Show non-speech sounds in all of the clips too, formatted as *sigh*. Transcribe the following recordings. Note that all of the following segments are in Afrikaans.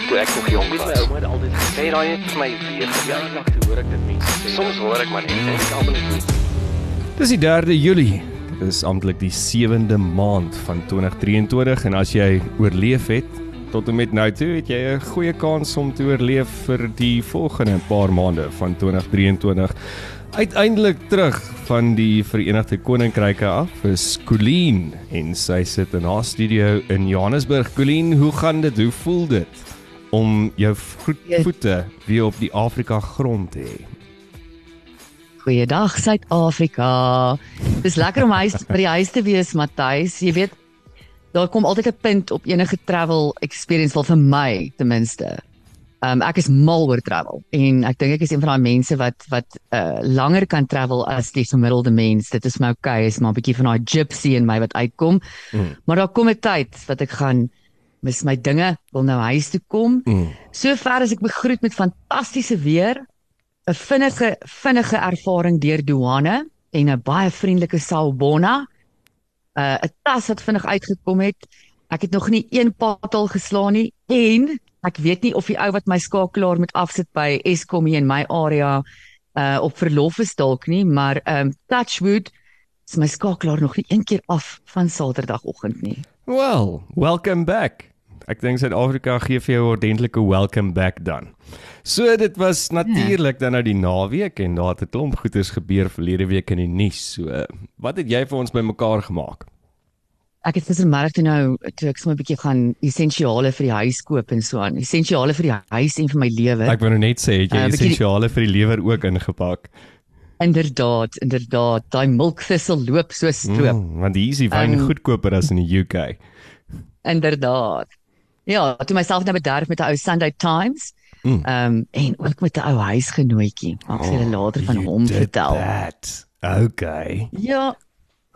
ek toe ek nog jonk was. Gesê daai het vir my weer verjaardag toe hoor ek dit mense. Soms hoor ek maar net en ek almal net. Dis die 3de Julie. Dis amptelik die 7de maand van 2023 en as jy oorleef het tot en met nou toe, het jy 'n goeie kans om te oorleef vir die volgende paar maande van 2023. Uiteindelik terug van die Verenigde Koninkryke af is Colleen en sy sit in haar studio in Johannesburg. Colleen, hoe gaan dit? Hoe voel dit om jou voete weer op die Afrika grond te hê? Goeiedag Suid-Afrika. Dis lekker om huis by die huis te wees, Matthys. Jy weet, daar kom altyd 'n punt op enige travel experience wel vir my ten minste Um ek is mal oor travel en ek dink ek is een van daai mense wat wat uh langer kan travel as die gemiddelde mens. Dit is my okay, is maar 'n bietjie van daai gypsy in my wat uitkom. Mm. Maar daar kom 'n tyd wat ek gaan mis my dinge, wil nou huis toe kom. Mm. Sover as ek begroet met fantastiese weer, 'n vinnige vinnige ervaring deur douane en 'n baie vriendelike Sawubona. Uh 'n tas wat vinnig uitgekom het. Ek het nog nie een patal geslaan nie en Ek weet nie of die ou wat my skakelaar met afsit by Eskom hier in my area uh op verlof is dalk nie, maar um Touchwood is my skakelaar nog nie een keer af van Saterdagoggend nie. Well, welcome back. Ek dink Suid-Afrika gee vir jou 'n ordentlike welcome back dan. So dit was natuurlik dan nou die naweek en daar het 'n klomp goeders gebeur verlede week in die nuus. So wat het jy vir ons bymekaar gemaak? ek het gistermiddag toe nou toe ek sommer 'n bietjie gaan essensiale vir die huis koop en so aan. Essensiale vir die huis en vir my lewe. Ek wou nou net sê jy uh, essensiale vir die lewer ook ingepak. Inderdaad, inderdaad. Daai melkthisel loop so stroop. Mm, want die easy wyn um, goedkoper as in die UK. Inderdaad. Ja, toe myself nou bederf met 'n ou Sunday Times. Mm. Ehm um, en ook met 'n ou huisgenootjie. Ek sê oh, later van hom vertel. That. Okay. Ja,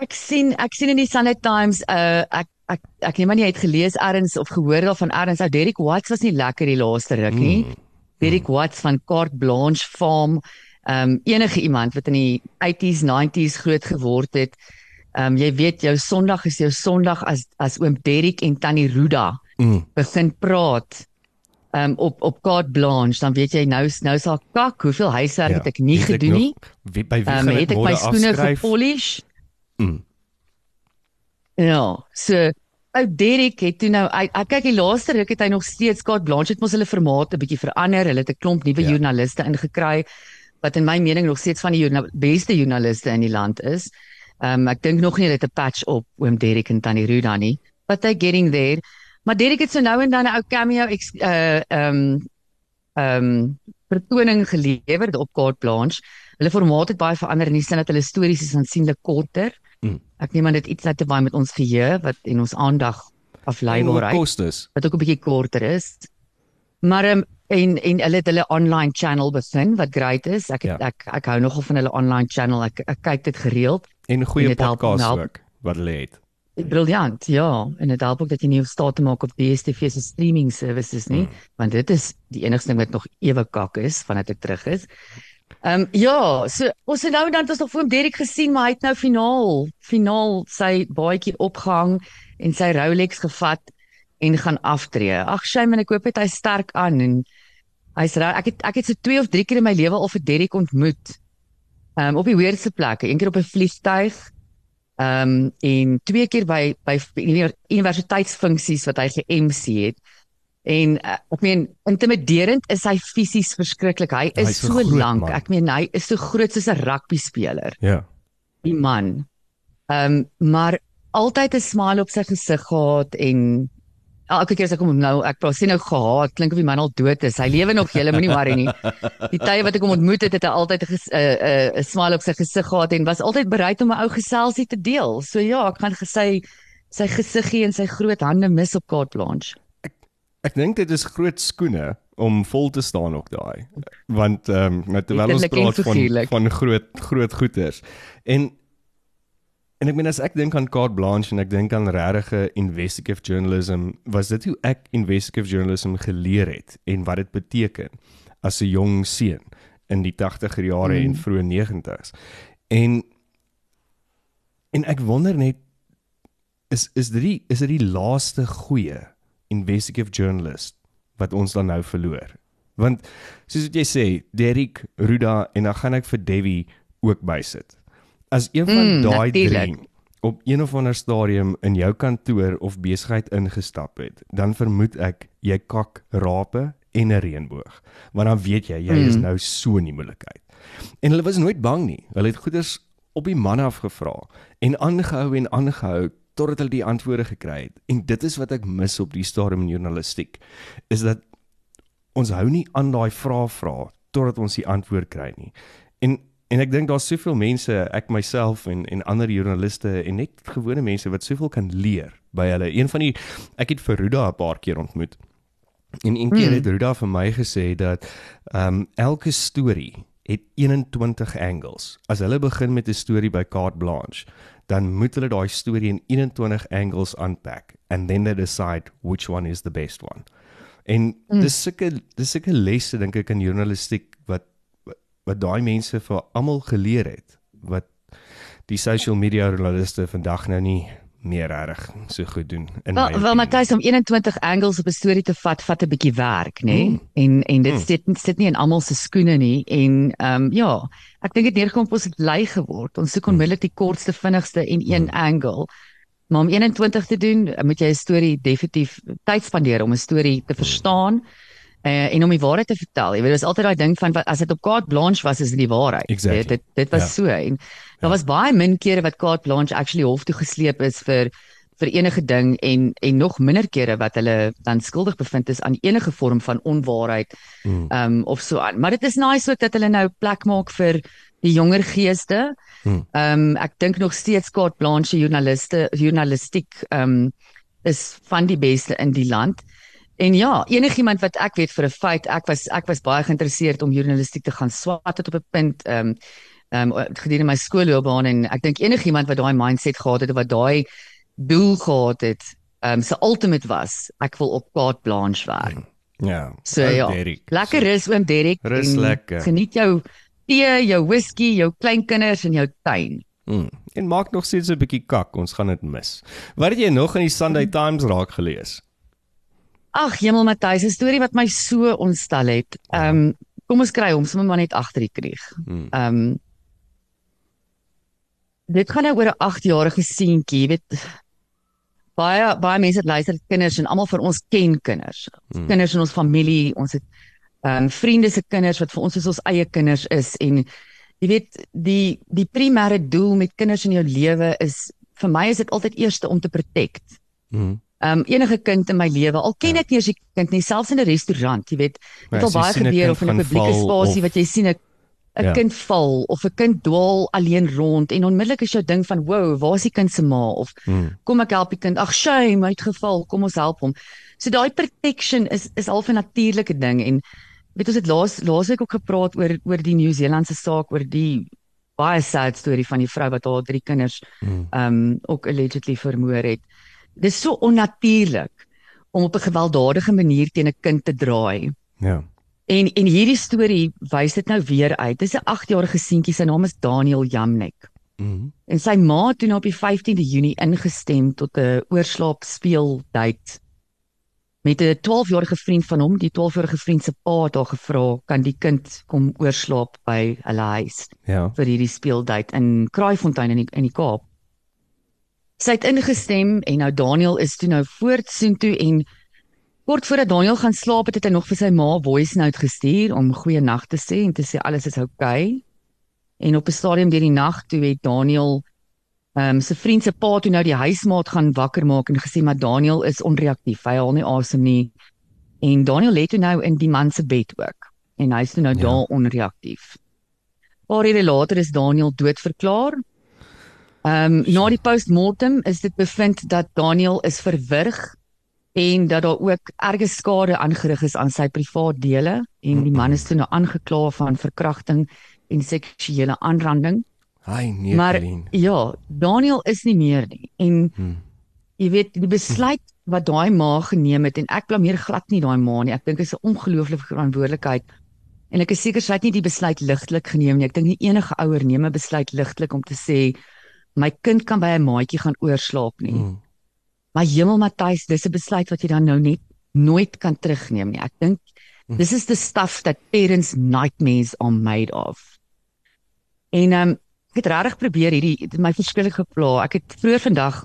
Ek sien ek sien in die Sunday Times uh ek ek ek neem aan jy het gelees erns of gehoor daarvan erns ou Derek Watts was nie lekker die laaste ruk nie. Mm. Derek mm. Watts van Carte Blanche Farm. Um enige iemand wat in die 80s 90s groot geword het. Um jy weet jou Sondag is jou Sondag as as oom Derek en tannie Ruda mm. begin praat. Um op op Carte Blanche dan weet jy nou nou sal kak hoeveel huiswerk ja, het ek nie gedoen nie. Wie by wie um, ek het ek my skoene gepolish? Mm. Ja, so ou Derek het toe nou ek, ek kyk die laaste ruk het hy nog steeds Scott Blanche het mos hulle formaat 'n bietjie verander. Hulle het 'n klomp nuwe ja. joernaliste ingekry wat in my mening nog steeds van die journal, beste joernaliste in die land is. Ehm um, ek dink nog nie hulle het 'n patch op oom Derek en Tannie Ruda nie, but they getting there. Maar Derek het so nou en dan 'n ou cameo uh ehm ehm vertoning gelewer op Carte Blanche. Hulle formaat het baie verander in die sin dat hulle stories is aansienlik korter. Mm. Ek neem aan dit iets uit te baie met ons geheue wat en ons aandag aflei word. Wat ook 'n bietjie korter is. Maar um, en en hulle het hulle online channel begin wat great is. Ek het, ja. ek ek hou nogal van hulle online channel. Ek ek kyk dit gereeld. En goeie podcast ook wat hulle het. Briljant, ja. En dit help ook dat jy nie hoef staat te maak op DStv se streaming services nie, mm. want dit is die enigste ding wat nog ewe kak is vandat ek terug is. Ehm um, ja, so ons het nou dan ons nog hom Derek gesien, maar hy het nou finaal, finaal sy baadjie opgehang en sy Rolex gevat en gaan aftree. Ag, shame en ek hoop dit hy sterk aan en hy's ek het ek het so 2 of 3 keer in my lewe al vir Derek ontmoet. Ehm um, op die weirdste plekke, een keer op 'n vliegtuig. Ehm um, en twee keer by by universiteitsfunksies wat hy ge-MC het. En uh, ek meen intimiderend is hy fisies verskriklik. Hy is hy so, so lank. Ek meen hy is so groot soos 'n rugby speler. Ja. Die man. Ehm um, maar altyd 'n smile op sy gesig gehad en elke keer as ek hom nou ek praat sien nou gehaat klink of die man al dood is. Hy lewe nog, jy moenie worry nie. Die tye wat ek hom ontmoet het, het hy altyd 'n 'n uh, uh, uh, smile op sy gesig gehad en was altyd bereid om 'n ou geselsie te deel. So ja, ek gaan gesê sy gesiggie en sy groot hande mis op Carte Blanche. Ek dink dit is groot skoene om vol te staan ook daai. Want ehm um, terwyl ons praat van van groot groot goeders. En en ek meen as ek dink aan Carte Blanche en ek dink aan regte investigative journalism, was dit hoe ek investigative journalism geleer het en wat dit beteken as 'n jong seun in die 80er jare mm. en vroeë 90's. En en ek wonder net is is dit die is dit die laaste goeie investigative journalist wat ons dan nou verloor. Want soos wat jy sê, Derrick, Ruda en dan gaan ek vir Devi ook bysit. As een van Mm, daai drie op een of ander stadium in jou kantoor of besigheid ingestap het, dan vermoed ek jy kak rape en 'n reënboog. Want dan weet jy jy is Mm. nou so in die moeilikheid. En hulle was nooit bang nie. Hulle het goeders op die man afgevra en aangehou en aangehou totdat hulle die antwoorde gekry het. En dit is wat ek mis op die stadium in journalistiek is dat ons hou nie aan daai vrae vra totdat ons die antwoord kry nie. En en ek dink daar's soveel mense, ek myself en en ander joernaliste en net gewone mense wat soveel kan leer by hulle. Een van die ek het vir Ruda 'n paar keer ontmoet. En een keer Hmm. het Ruda vir my gesê dat ehm um, elke storie het 21 angles. As hulle begin met 'n storie by Carte Blanche, dan moet hulle daai storie in 21 angles unpack and then they decide which one is the best one. En Mm. dis sulke dis sulke lesse dink ek in journalistiek wat daai mense vir almal geleer het wat die social media journaliste vandag nou nie meer reg so goed doen in Wel, my wel. Matthys om 21 angles op 'n storie te vat, vat 'n bietjie werk, nê? Nee? Mm. En en dit Mm. sit sit nie in almal se skoene nie en ehm um, ja, ek dink dit neerkom op ons het lui geword. Ons soek onmiddellik die kortste, vinnigste en een angle. Maar om 21 te doen, moet jy 'n storie definitief tyd spandeer om 'n storie te verstaan. Uh, en om die waarheid te vertel. Jy weet, is altyd daai ding van wat as dit op Carte Blanche was, is dit die waarheid. Exactly. Dit dit, dit was Ja. so en daar was baie min kere wat Carte Blanche actually hof toe gesleep is vir vir enige ding en en nog minder kere wat hulle dan skuldig bevind is aan enige vorm van onwaarheid Mm. um of so aan. Maar dit is nice ook dat hulle nou plek maak vir die jonger geeste. Hmm. Um ek dink nog steeds Carte Blanche joernaliste journalistiek um is van die beste in die land. En ja, enigiemand wat ek weet vir 'n feit, ek was ek was baie geïnteresseerd om journalistiek te gaan swat tot op 'n punt um um gedurende my skoolloopbaan en ek dink enigiemand wat daai mindset gehad het of wat daai doel gehad het, um se ultimate was ek wil op Carte Blanche werk. Ja. So ja, Derrick. Lekker rus oom Derek. Rus lekker. Geniet jou tee, jou whisky, jou kleinkinders en jou tuin. Mm. En maak nog steeds 'n bietjie kak, ons gaan dit mis. Wat het jy nog in die Sunday Times raak gelees? Ag, Hemel Matthys, 'n storie wat my so ontstel het. Ja. Ehm um, kom ons kry hom sommer maar net agter die krieg. Mm. Ehm um, Dit gaan nou oor 'n 8-jarige seentjie, jy weet baie baie mense het luister kinders en almal van ons ken kinders. Mm. Kinders in ons familie, ons het ehm um, vriende se kinders wat vir ons soos ons eie kinders is en jy weet die die primêre doel met kinders in jou lewe is vir my is dit altyd eerste om te protect. Mm. Ehm um, enige kind in my lewe, al ken Ja. ek nie eens die kind nie, selfs in 'n restaurant, jy weet, dit al as jy baie gebeur of in 'n publieke spasie wat jy sien 'n 'n Ja. kind val of 'n kind dwaal alleen rond en onmiddellik is jou ding van, "Wow, waar is die kind se ma?" of Mm. kom ek help die kind. Ag shame, hy het geval, kom ons help hom. So daai protection is is al 'n natuurlike ding en weet ons het laas laasweek ook gepraat oor oor die Nieu-Seelandse saak oor die baie sad storie van die vrou wat haar drie kinders Mm. um ook allegedly vermoor het. Dis so onnatuurlik om op 'n gewelddadige manier teen 'n kind te draai. Ja. En en hierdie storie wys dit nou weer uit. Dis 'n 8-jarige seentjie, sy naam is Daniel Jamnek. Mm. En sy ma het toe nou op die 15de Junie ingestem tot 'n oorslaap speeldate met 'n 12-jarige vriend van hom. Die 12-jarige vriend se pa het haar gevra, "Kan die kind kom oorslaap by hulle huis?" Ja. vir hierdie speeldate in Kraaifontein in die, in die Kaap. Sy het ingestem en nou Daniel is toe nou voortsoontoe en kort voordat Daniel gaan slaap het, het hy nog vir sy ma voice note gestuur om goeie nag te sê en te sê alles is oukei. Okay. En op 'n stadium deur die nag toe het Daniel ehm um, sy vriend se pa toe nou die huismaat gaan wakker maak en gesê maar Daniel is onreaktief. Hy haal nie asem nie. En Daniel lê toe nou in die man se bed ook en hy's toe nou Ja. daar onreaktief. Paar ure later is Daniel doodverklaar. Ehm um, na die postmortem is dit bevind dat Daniel is verwrig en dat daar ook erge skade aangerig is aan sy privaat dele en die man is toe nou aangekla van verkrachting en seksuele aanranding. Hy nee, Maar Colleen. ja, Daniel is nie meer nie en Mm. jy weet die besluit wat daai ma geneem het en ek blameer glad nie daai ma nie. Ek dink dit is 'n ongelooflike verantwoordelikheid. En ek is seker sy het nie die besluit ligtelik geneem nie. Ek dink nie enige ouer neem 'n besluit ligtelik om te sê my kind kan by 'n maatjie gaan oorslaap nie. Mm. Mm. Maar hemel Matthys, dis 'n besluit wat jy dan nou net nooit kan terugneem nie. Ek dink Hm. this is the stuff that parents nightmares are made of. En ehm um, ek het regtig probeer hierdie my verskriklik gepla. Ek het vroeër vandag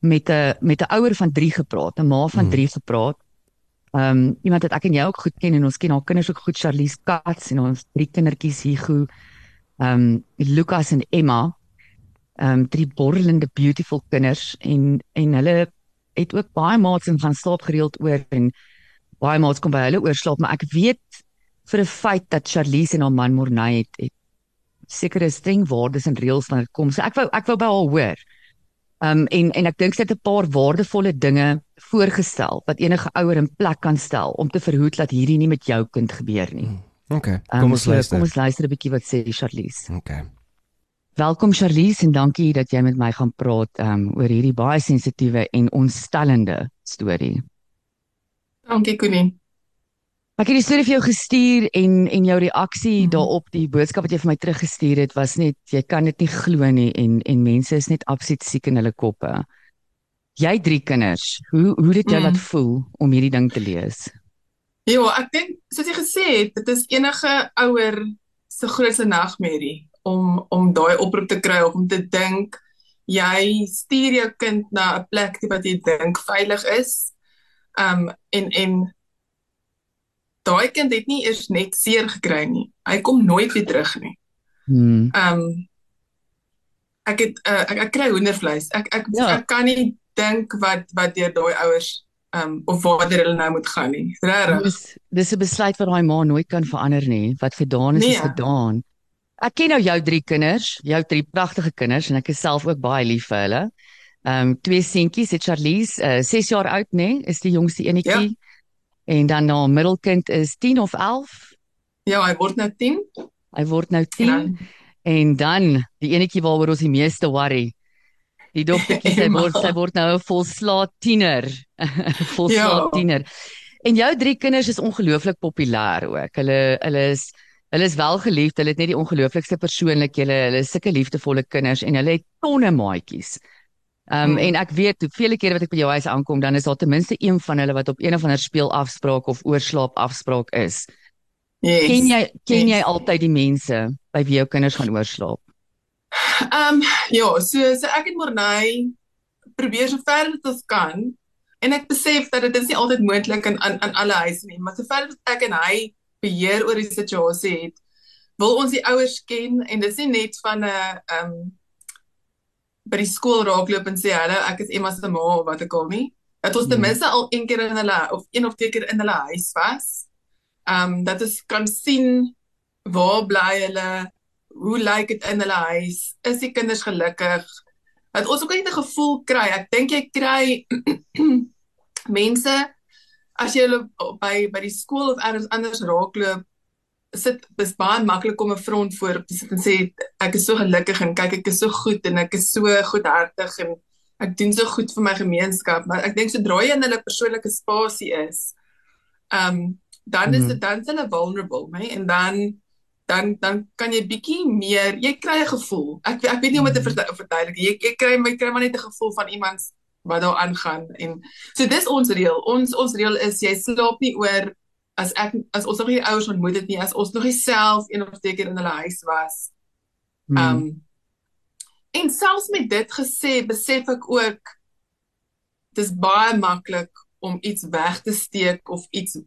met 'n met 'n ouer van 3 gepraat, 'n ma van Hmm. 3 gepraat. Ehm um, iemand wat ek en jy ook goed ken en ons ken haar kinders ook goed, Charlize Katz en ons drie kindertjies Hugo, ehm um, Lukas en Emma. Ehm um, drie borrelende beautiful kinders en en hulle het ook baie maats en gaan slaap gereeld oor en baie maats kom by hulle oorslaap, maar ek weet vir 'n feit dat Charlize en haar man Morney het, het sekere streng waardes en reëls wanneer dit kom. So ek wou ek wou by haar hoor. Um en en ek dink sy het 'n paar waardevolle dinge voorgestel wat enige ouer in plek kan stel om te verhoed dat hierdie nie met jou kind gebeur nie. Okay, Um, kom ons so, luister. Kom ons luister 'n bietjie wat sê Charlize. Okay. Welkom Charlize en dankie dat jy met my gaan praat um oor hierdie baie sensitiewe en ontstellende storie. Dankie Connie. Ek het die storie vir jou gestuur en en jou reaksie Mhm. daarop, die boodskap wat jy vir my teruggestuur het, was net jy kan dit nie glo nie en en mense is net absoluut siek in hulle koppe. Jy het drie kinders. Hoe hoe dit jou Mm. laat voel om hierdie ding te lees? Ja, ek dink soos jy gesê het, dit is enige ouer se grootste nagmerrie om om daai oproep te kry of om te dink jy stuur jou kind na 'n plek wat jy dink veilig is. Um en en daai kind het nie eers net seer gekry nie. Hy kom nooit weer terug nie. Hmm. Um ek het uh, ek, ek kry hoendervleis. Ek ek Ja. ek kan nie dink wat wat deur daai ouers um of waar hulle nou moet gaan nie. Regtig. Dis dis 'n besluit wat daai ma nooit kan verander nie. Wat gedaan is, is Nee. gedaan. Ek ken nou jou drie kinders, jou drie pragtige kinders en ek is self ook baie lief vir hulle. Ehm um, twee seentjies, het Charlize, uh, 6 jaar oud nê, nee, is die jongste enetjie. Ja. En dan nou middelkind is 10 of 11. Ja, hy word nou 10. Hy word nou 10 Ja. en, en dan die enetjie waaroor ons die meeste worry. Die dogtertjie sy Emma. *laughs* word sy word nou 'n volslaat tiener. *laughs* volslaat Ja. tiener. En jou drie kinders is ongelooflik populêr ook. Hulle hulle is hulle is wel geliefd. Hulle het net die ongelooflikste persoonlikhede. Hulle is sulke liefdevolle kinders en hulle het tonne maatjies. Ehm um, Hmm. en ek weet hoeveel kere wat ek by jou huis aankom, dan is daar ten minste een van hulle wat op een of ander speelafspraak of oorslaap afspraak is. Yes. Ken jy ken jy yes. altyd die mense by wie jou kinders gaan oorslaap? Ehm um, ja, so so ek het Morney probeer so ver as ons kan en ek besef dat dit is nie altyd moontlik in aan aan alle huise nie, maar sover as ek en hy beheer oor die situasie het, wil ons die ouers ken en dit is nie net van 'n ehm um, by die skool raakloop en sê hallo, ek is Emma se ma of wat ook al nie. Dat ons ten Hmm. minste al een keer in hulle of een of twee keer in hulle huis was. Ehm um, dat ons kan sien waar bly hulle, hoe lyk dit in hulle huis? Is die kinders gelukkig? Dat ons ook net 'n gevoel kry. Ek dink jy kry *clears throat* mense as jy hulle by by die skool of elders anders raakloop, sit dis baie maklik om 'n front voor te sit en sê ek is so gelukkig en kyk ek is so goed en ek is so goedhartig en ek doen so goed vir my gemeenskap, maar ek dink sodra jy in hulle persoonlike spasie is, ehm um, dan is Mhm. dit dan is hulle vulnerable, né? En dan dan dan kan jy bietjie meer, jy kry 'n gevoel. Ek ek weet nie hoe om dit te Mhm. verdu- verduidelik. Jy jy kry my kry maar net 'n gevoel van iemand wat daar aangaan en so dis ons reël. Ons ons reël is jy slaap nie oor as ek as ons nog nie ouers ontmoet het nie, as ons nog nie self een of twee keer in hulle huis was. Hmm. Ehm um, en selfs met dit gesê, besef ek ook dis baie maklik om iets weg te steek of iets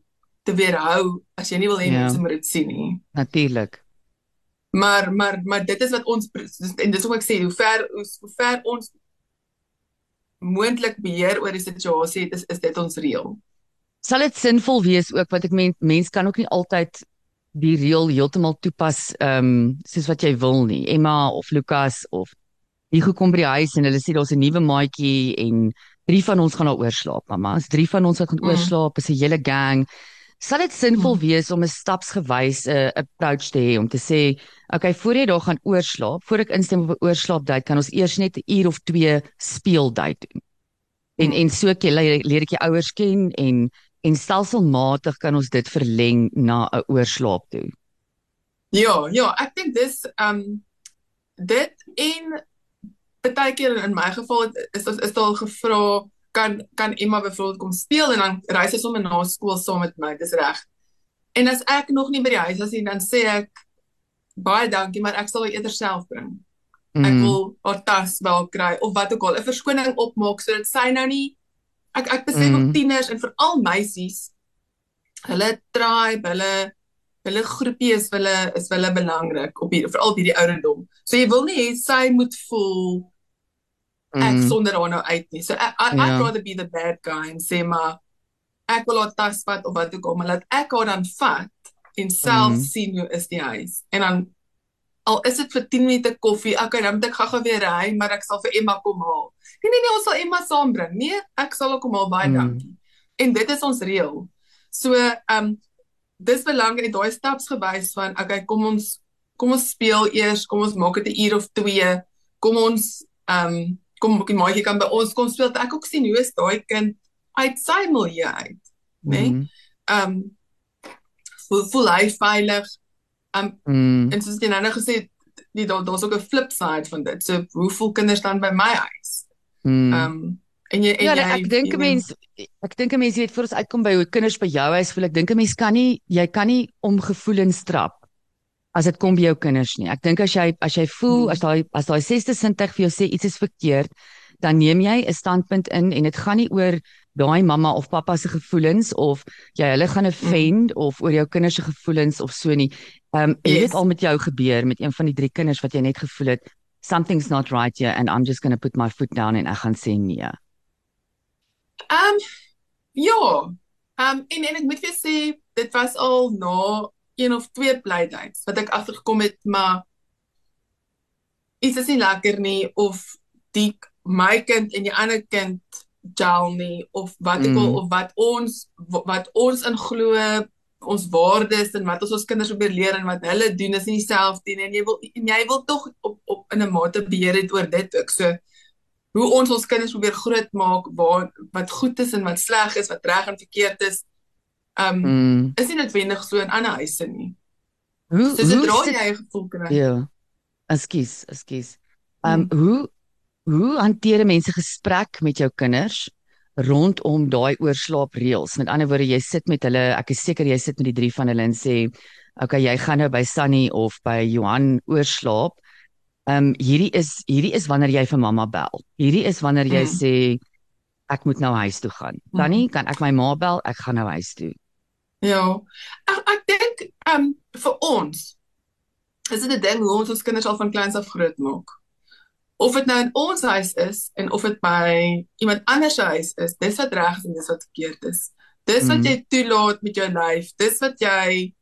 te weerhou as jy nie wil hê Ja. mense moet dit sien nie. Natuurlik. Maar maar maar dit is wat ons en dis hoe ek sê hoe ver hoe, hoe ver ons moontlik beheer oor die situasie het, is is dit ons reël. Sal dit sinvol wees ook want ek meen mens kan ook nie altyd die reël heeltemal toepas ehm um, soos wat jy wil nie. Emma of Lukas of hier gekom by die huis en hulle sê daar's 'n nuwe maatjie en drie van ons gaan daar oorslaap, mamma. As drie van ons wat gaan Mm. oorslaap, is 'n hele gang. Sal dit sinvol Mm. wees om 'n stapsgewys 'n uh, approach te hê om te sê, okay, voor jy daar gaan oorslaap, voor ek instem op 'n oorslaapdate, kan ons eers net 'n uur of twee speeldate doen. En Mm. en so ek leer, leer ek jou ouers ken en en stelselmatig kan ons dit verleng na 'n oorslaap toe. Ja, ja, ek dink dis um, dit en baie keer in my geval is is, is daar gevra kan kan Emma byvoorbeeld kom speel en dan ry sy sommer na skool saam met my. Dis reg. En as ek nog nie by die huis is nie, dan sê ek baie dankie, maar ek sal haar eerder self bring. Mm. Ek wil haar tas wel kry of wat ook al, 'n verskoning opmaak sodat sy nou nie ek ek besef mm. op tieners en veral meisies hulle tribe, hulle hulle groepie is hulle is hulle belangrik op hier veral hierdie ouderdom. So jy wil nie hê sy moet voel ek mm. sonder haar nou uit nie. So I, I, yeah. I'd ja. rather be the bad guy en sê maar ek wil haar tas vat of wat ook al, maar laat ek haar dan vat en self mm. sien hoe is die huis. En dan al is dit vir 10 minute koffie, okay, dan moet ek gou-gou weer ry, maar ek sal vir Emma kom haal. Nee nee nee, ons sal Emma saambring. Nee, ek sal haar kom haal baie mm. dankie. En dit is ons reël. So, ehm um, dis belangrik daai staps gewys van okay kom ons kom ons speel eers kom ons maak dit 'n uur of 2 kom ons ehm um, kom die maatjie kan by ons kom speel ek ook sien hoe is daai kind uit sy milieu uit nê nee? Mhm. ehm mm um, voel voel hy veilig ehm um, mm. en soos jy nou net gesê die daar daar's ook 'n flip side van dit so hoe voel kinders dan by my huis mm. ehm mm. um, En jy en ja, jy ek dink 'n mens ek dink 'n mens weet voor ons uitkom by hoe kinders by jou huis voel ek dink 'n mens kan nie jy kan nie om gevoelens trap as dit kom by jou kinders nie. Ek dink as jy as jy voel hmm. as daai as daai sesde sintuig vir jou sê iets is verkeerd, dan neem jy 'n standpunt in en dit gaan nie oor daai mamma of pappa se gevoelens of jy hulle gaan offend hmm. of oor jou kinders se gevoelens of so nie. Ehm um, yes. dit al met jou gebeur met een van die drie kinders wat jy net gevoel het something's not right here and I'm just going to put my foot down en ek gaan sê nee. Ehm um, ja. Ehm um, en en ek moet vir sê dit was al na een of twee playdates wat ek agtergekom het maar is dit nie lekker nie of die my kind en die ander kind gel nie of wat ek mm. of wat ons wat ons in glo ons waardes en wat ons ons kinders probeer leer en wat hulle doen is nie dieselfde nie en jy wil en jy wil tog op op in 'n mate beheer het oor dit ook so hoe ons ons kinders probeer grootmaak waar wat goed is en wat sleg is, wat reg en verkeerd is. Um mm. is nie noodwendig so in ander huise nie. Hoe so, hoe dra jy eie gevoel kry? Ja. Ekskuus, ekskuus. Um mm. hoe hoe hanteer mense gesprek met jou kinders rondom daai oorslaapreëls? Met ander woorde, jy sit met hulle, ek is seker jy sit met die drie van hulle en sê, "Oké, okay, jy gaan nou by Sunny of by Johan oorslaap." Ehm um, hierdie is hierdie is wanneer jy vir mamma bel. Hierdie is wanneer jy mm. sê ek moet nou huis toe gaan. Dan nie kan ek my ma bel, ek gaan nou huis toe. Ja. Ek ek dink ehm um, vir ons is dit 'n ding hoe ons ons kinders al van kleins af groot maak. Of dit nou in ons huis is en of dit by iemand anders se huis is, dis wat reg is en dis wat verkeerd is. Dis wat mm. jy toelaat met jou lyf. Dis wat jy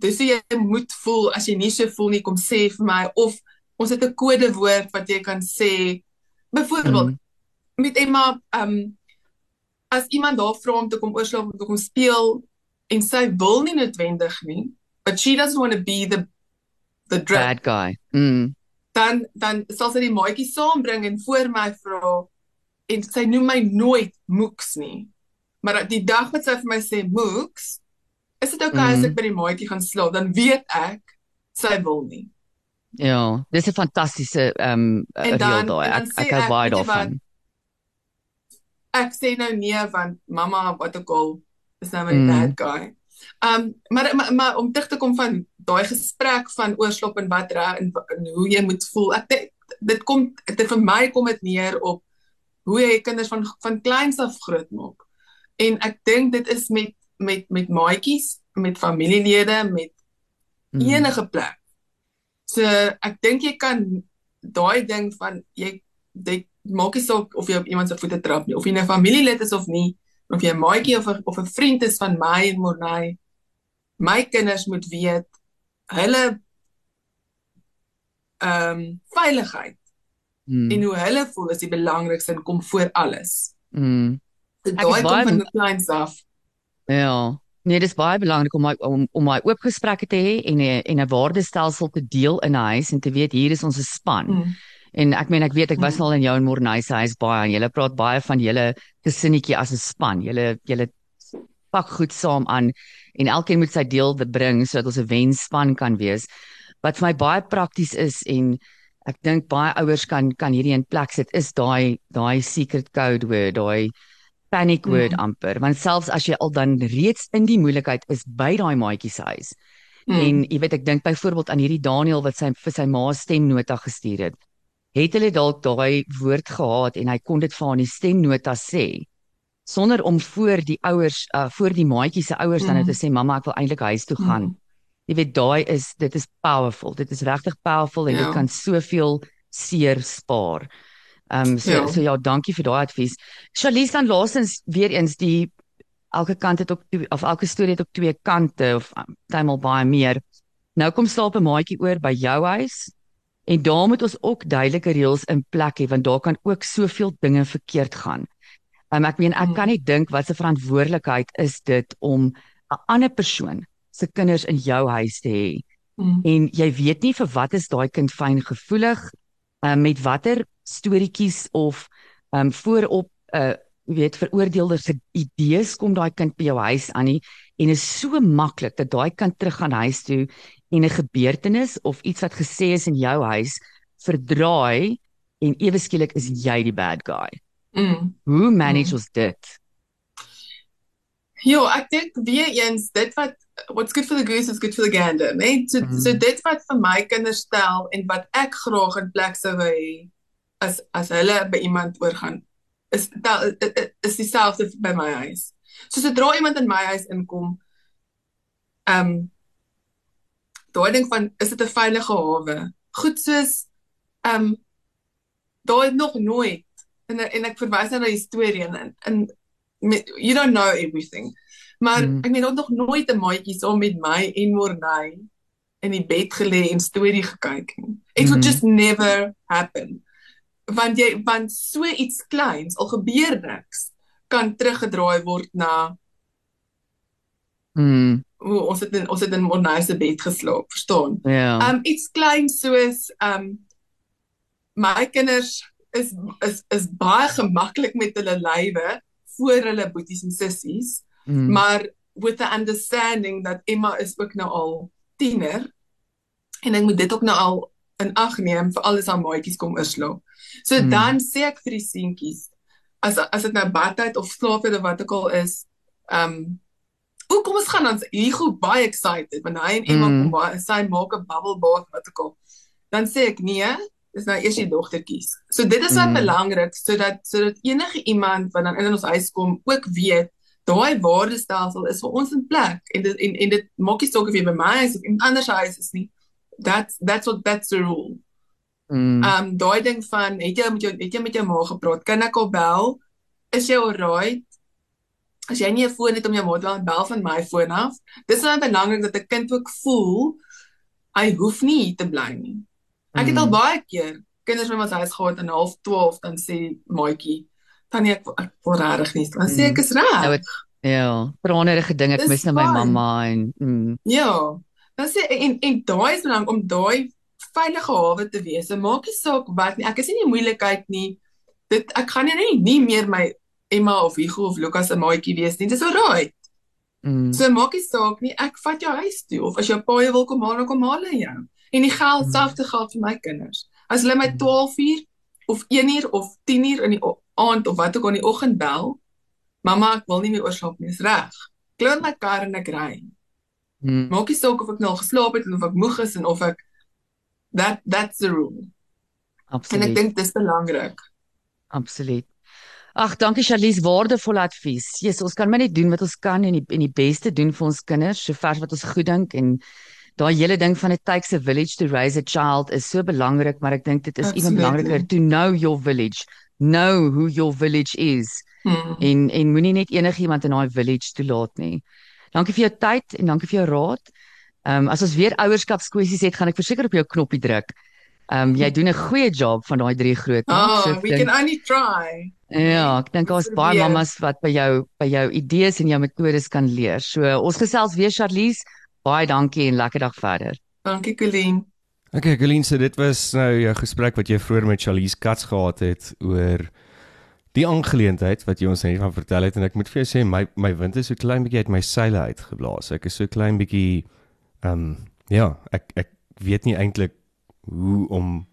dis jy moet voel as jy nie so voel nie kom sê vir my of ons het 'n kodewoord wat jy kan sê byvoorbeeld mm. met Emma um as iemand daar vra om te kom oorslaap om te kom speel en sy wil nie noodwendig nie but she doesn't want to be the the bad guy mm. dan dan sal sy die maatjie saambring en voor my vra en sy noem my nooit moeks nie maar die dag wat sy vir my sê moeks is dit oukei okay mm. as ek by die maatjie gaan slaap, dan weet ek sy wil nie. Ja, dis 'n fantastiese ehm um, reël daai. Ek ek hou baie daarvan. Ek sê nou nee want mamma wat ook al is nou 'n mm. bad guy. Um maar, maar maar om terug te kom van daai gesprek van oorslop en wat reg en, en hoe jy moet voel. Ek dit, dit kom dit vir my kom dit neer op hoe jy kinders van van kleins af groot maak. En ek dink dit is met met met maatjies, met familielede, met mm. enige plek. So ek dink jy kan daai ding van jy dit maak nie saak of jy op iemand se voete trap nie, of jy 'n familielid is of nie, of jy 'n maatjie of 'n of 'n vriend is van my en Morney. My kinders moet weet hulle ehm um, veiligheid mm. en hoe hulle voel is die belangrikste en kom voor alles. Mm. Dit daai kom van die kleins af. Ja. Nee, dis baie belangrik om my om om my oop gesprekke te hê en 'n en 'n waardestelsel te deel in 'n huis en te weet hier is ons span. Mm. En ek meen ek weet ek was mm. al in jou en Morney se huis baie en julle praat baie van julle gesinnetjie as 'n span. Julle julle pak goed saam aan en elkeen moet sy deel bring sodat ons 'n wenspan kan wees. Wat vir my baie prakties is en ek dink baie ouers kan kan hierdie in plek sit is daai daai secret code word, daai panic word Mm. amper, want selfs as jy al dan reeds in die moeilikheid is by daai maatjie se huis. Mm. En jy weet ek dink byvoorbeeld aan hierdie Daniel wat sy vir sy ma stemnota gestuur het. Het hulle dalk daai woord gehad en hy kon dit vir haar in die stemnota sê sonder om voor die ouers uh, voor die maatjie se ouers dan net Mm. te sê mamma ek wil eintlik huis toe gaan. Mm. Jy weet daai is dit is powerful. Dit is regtig powerful en Ja. dit kan soveel seer spaar. Ehm um, so Ja. so ja, dankie vir daai advies. Charlize dan laasens weer eens die elke kant het twee, of elke storie het ook twee kante of um, partymal baie meer. Nou kom slaap 'n maatjie oor by jou huis en daar moet ons ook duidelike reëls in plek hê want daar kan ook soveel dinge verkeerd gaan. Um, ek meen ek Mm. kan nie dink wat se verantwoordelikheid is dit om 'n ander persoon se kinders in jou huis te hê Mm. en jy weet nie vir wat is daai kind fyn gevoelig um, met watter storieetjies of um, voorop uh jy weet veroordeelde se idees kom daai kind by jou huis aan nie en is so maklik dat daai kind terug gaan huis toe en 'n gebeurtenis of iets wat gesê is in jou huis verdraai en ewe skielik is jy die bad guy. Mm. Hoe manage Mm. ons dit? Ja, ek dink weer eens dit wat what's good for the goose is good for the gander, né? So Mhm. so dit wat vir my kinders stel en wat ek graag in plek sou wou hê as as hulle by iemand oorgaan is tel, is dieselfde by my huis. So sodra iemand in my huis inkom, ehm um, daai ding van is dit 'n veilige hawe? Goed soos ehm um, het nog nooit en en ek verwys nou na die storie en en you don't know everything. Maar Mm. ek meen het nog nooit 'n maatjie saam met my en Morney in die bed gelê en storie gekyk nie. It would Mhm. just never happen. Want jy want so iets kleins al gebeur niks kan teruggedraai word na Mm, hoe ons het in ons het in Morney se bed geslaap, verstaan? ja. Um iets kleins soos um my kinders is is is baie gemaklik met hulle lywe voor hulle boeties en sissies, Mm, maar with the understanding dat Emma is ook nou al tiener en ek moet dit ook nou al in ag neem vir alles aan maatjies kom oorslaap. So Mm. dan sê ek vir die seentjies as as dit nou badtyd of slaaptyd of wat ook al is, um O, kom ons gaan dan Hugo baie excited want hy en Emma Mm. kom baie sy maak 'n bubble bath wat ook al. Dan sê ek nee, dis nou eers die dogtertjies. So dit is wat Mm. belangrik sodat sodat enige iemand wat dan in ons huis kom ook weet daai waardestelsel is vir ons in plek en dit en en dit maak nie saak of jy by my is of iemand anders se huis is nie. That's that's what that's the rule. Mm, Um daai ding van het jy met jou het jy met jou ma gepraat? Kan ek al bel? Is jy alright? As jy nie 'n foon het om jou ma te laat bel van my foon af, dis baie belangrik dat 'n kind ook voel hy hoef nie hier te bly nie. Ek het al Mm. baie keer kinders by my huis gehad en half 12 dan sê maatjie, "Tannie ek ek wil regtig nie." Dan sê ek is Nou reg. het- ja, branerige ding ek Dis mis nou my mamma en mm, Ja. Dan sê en en daai is belangrik om daai veilige hawe te wees. Dit maak nie saak wat nie. Ek is nie in moeilikheid nie. Dit ek gaan nie nie meer my Emma of Hugo of Lukas se maatjie wees nie. Dis alraai. mm, So maak nie saak nie. Ek vat jou huis toe of as jou pa jou wil kom haal, dan kom haal hy jou. En die geld Mm. selfde geld vir my kinders. As hulle my Mm. 12 uur of 1 uur of 10 uur in die aand of wat ook al in die oggend bel, mamma, ek wil nie meer oorslaap nie, is reg. Klim my kar en ek ry. mm, Maak nie saak of ek nou al geslaap het en of ek moeg is en of ek that that's the rule. En ek absoluut. dink dis belangrik. Absoluut. Ag, dankie Charlies, waardevolle advies. Jesus, ons kan maar net doen wat ons kan en die en die beste doen vir ons kinders, sover wat ons goed dink en daai hele ding van it takes a village to raise a child is so belangrik, maar ek dink dit is ewen Absolutely. belangriker to know your village, know who your village is Hmm. en en moenie net enigiemand in daai village toelaat nie. Dankie vir jou tyd en dankie vir jou raad. Ehm um, as ons weer ouerskapskwessies het, gaan ek verseker op jou knoppie druk. Ehm um, jy doen 'n goeie job van daai drie groot. Oh, So ek we dink- can only try. Ja, ek dink daar's baie mammas wat by jou by jou idees en jou metodes kan leer. So ons gesels weer Charlies. Baie dankie en lekker dag verder. Dankie Colleen. Okay, Colleen, so dit was nou jou gesprek wat jy vroeër met Charlize Katz gehad het oor die aangeleentheid wat jy ons net van vertel het en ek moet vir jou sê my my wind is so klein bietjie uit my seile uitgeblaas. Ek is so klein bietjie ehm um, ja, ek ek weet nie eintlik hoe om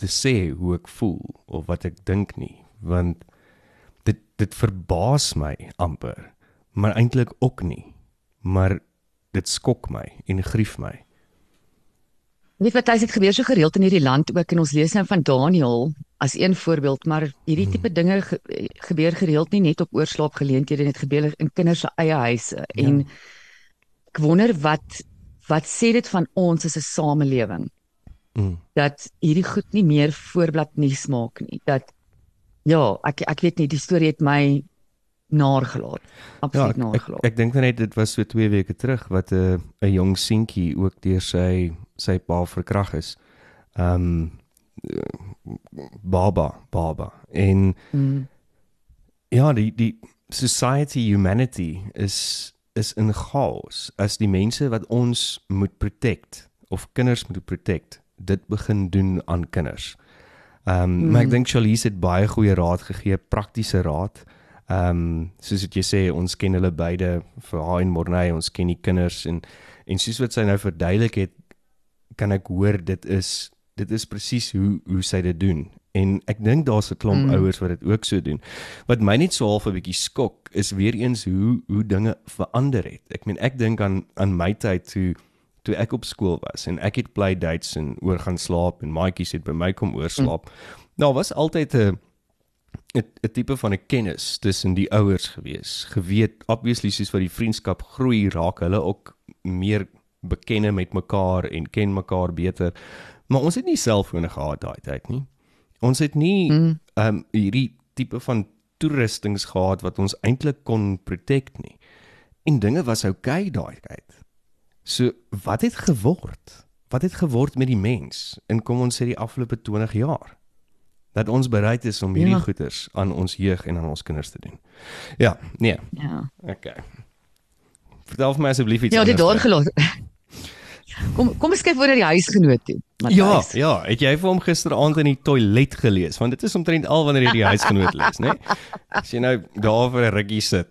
te sê hoe ek voel of wat ek dink nie, want dit dit verbaas my amper, maar eintlik ook nie. Maar dit skok my en grief my. Weet wat tyd het gebeur so gereeld in hierdie land ook en ons lees nou van Daniel as een voorbeeld, maar hierdie Hmm. tipe dinge ge gebeur gereeld nie net op oorslaapgeleenthede nie, dit gebeur in kinders se eie huise en ek wonder wat wat sê dit van ons as 'n samelewing Mm. dat hierdie goed nie meer voorblad nuus maak nie. Dat ja, ek ek weet nie die storie het my naargelaat. Ja, Absoluut ek ek, naargelaat. ek dink net dit was so 2 weke terug wat 'n 'n jong seentjie ook deur sy sy pa verkrag is. Ehm um, baba, baba. En Mm. ja, die die society humanity is is in chaos as die mense wat ons moet protect of kinders moet protect dit begin doen aan kinders. Ehm um, mm. maar ek dink Charlize het baie goeie raad gegee, praktiese raad. Ehm um, soos wat jy sê, ons ken hulle beide vir haar en Morney, ons ken die kinders en en soos wat sy nou verduidelik het, kan ek hoor dit is dit is presies hoe hoe sy dit doen. En ek dink daar's 'n klomp Mm. ouers wat dit ook so doen. Wat my net so half 'n bietjie skok is weer eens hoe hoe dinge verander het. Ek meen ek dink aan aan my tyd toe toe ek op skool was en ek het play dates en oor gaan slaap en maatjies het by my kom oorslaap. Mm. Nou was altyd 'n 'n 'n tipe van 'n kennis tussen die ouers gewees. Geweet obviously soos wat die vriendskap groei, raak hulle ook meer bekenne met mekaar en ken mekaar beter. Maar ons het nie selfone gehad daai tyd nie. Ons het nie ehm Mm. um, hierdie tipe van toerustings gehad wat ons eintlik kon protect nie. En dinge was oukei okay daai tyd. So wat het geword? Wat het geword met die mens in kom ons sê die afgelope 20 jaar? Dat ons bereid is om hierdie Ja. goeders aan ons jeug en aan ons kinders te doen. Ja, nee, Ja. okay. Vertel vir my asseblief iets Ja, dit daar anders. Kom kom ons kyk oor na die huisgenoot toe. Ja, Matthys. ja, het jy vir hom gisteraand in die toilet gelees? Want dit is omtrent al wanneer jy die huisgenoot lees, né? As jy nou daar vir 'n rukkie sit.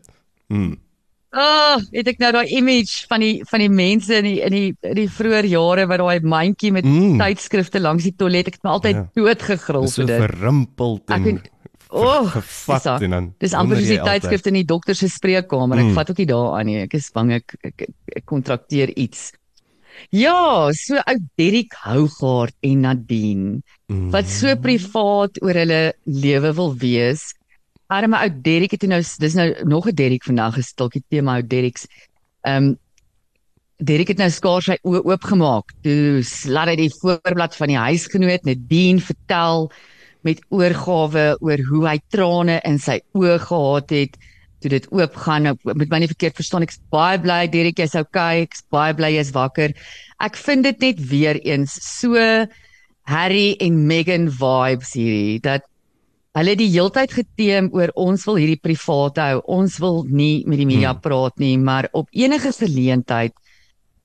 Ah, oh, het ek nou daai image van die van die mense in die in die in die vroeë jare wat daai mandjie met Mm. tydskrifte langs die toilet, ek het my altyd Ja. doodgegril Dis so vir dit. verrimpeld Ek en weet- Oh, gevat daar. en dan Dis amper soos die tydskrifte in die dokter se spreekkamer. Ek Mm. vat ook nie daaraan nie. Ek is bang ek, ek kontrakteer iets. Ja, so ou Derrick Hougaard en Nadine Mm. wat so privaat oor hulle lewe wil wees. Arme ou Derrick het nou dis nou nog 'n Derrick vandag gestilkie tema ou Derricks. Ehm um, Derrick het nou skaars sy oë oopgemaak. Toe laat hy die voorblad van die huisgenoot Nadine vertel met oorgawe oor hoe hy trane in sy oë gehad het toe dit oopgaan. Nou met my nie verkeerd verstaan, ek's baie bly Derrick jy's okay, ek's baie bly jy's wakker. Ek vind dit net weer eens so Harry en Meghan vibes hierdie dat hulle die heeltyd geteem oor ons wil hierdie privaat hou. Ons wil nie met die media Hmm. praat nie, maar op enige geleentheid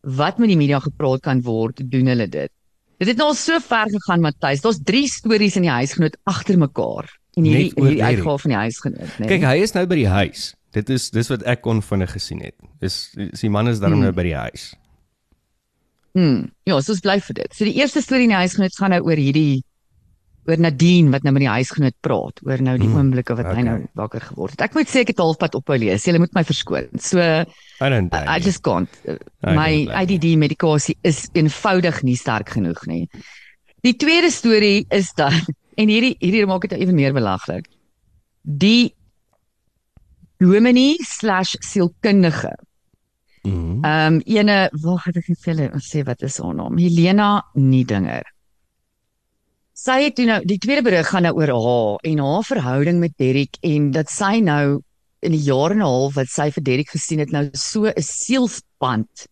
wat met die media gepraat kan word, doen hulle dit. Dit het nou al so ver gegaan, Matthys. Daar's 3 stories in die huisgenoot agter mekaar in hierdie hierdie uitgawe van die huisgenoot, né? Kyk, hy is nou by die huis. Dit is dis wat ek kon vinnig gesien het. Dis is die man is daarom Hmm. nou by die huis. Hmm. Ja, so is bly vir dit. So die eerste storie in die huisgenoot gaan nou oor hierdie oor Nadine wat nou met die huisgenoot praat, oor nou die Hmm, oomblikke wat hy okay. nou wakker geword het. Ek moet sê ek het halfpad ophou lees. Jy moet my verskoon. So I don't I, I blame just can't. Uh, I My don't blame ADD medikasie is eenvoudig nie sterk genoeg nie. Die tweede storie is dan en hierdie hierdie maak dit ewe meer belaglik. Die dominee slash sielkundige you. Mm. Ehm um, ene, wag, het ek net vir julle sê wat is haar naam? Helena Niedinger. Sy het toe nou die tweede berig gaan nou oor haar en haar verhouding met Derrick en dat sy nou in die jare en 'n half wat sy vir Derrick gesien het nou so 'n sielsband